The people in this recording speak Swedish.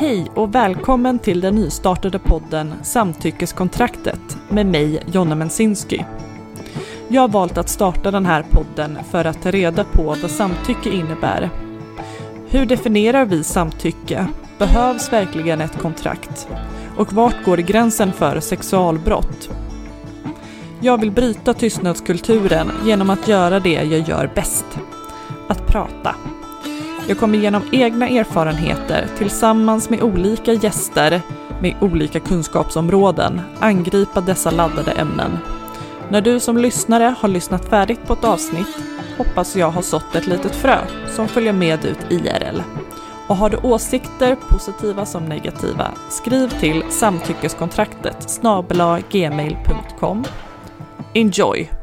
Hej och välkommen till den nystartade podden Samtyckeskontraktet med mig, Jonna Mensinski. Jag har valt att starta den här podden för att ta reda på vad samtycke innebär. Hur definierar vi samtycke? Behövs verkligen ett kontrakt? Och vart går gränsen för sexualbrott? Jag vill bryta tystnadskulturen genom att göra det jag gör bäst. Att prata. Jag kommer genom egna erfarenheter tillsammans med olika gäster med olika kunskapsområden angripa dessa laddade ämnen. När du som lyssnare har lyssnat färdigt på ett avsnitt hoppas jag ha sått ett litet frö som följer med ut IRL. Och har du åsikter, positiva som negativa, skriv till samtyckeskontraktet snabela gmail.com. Enjoy!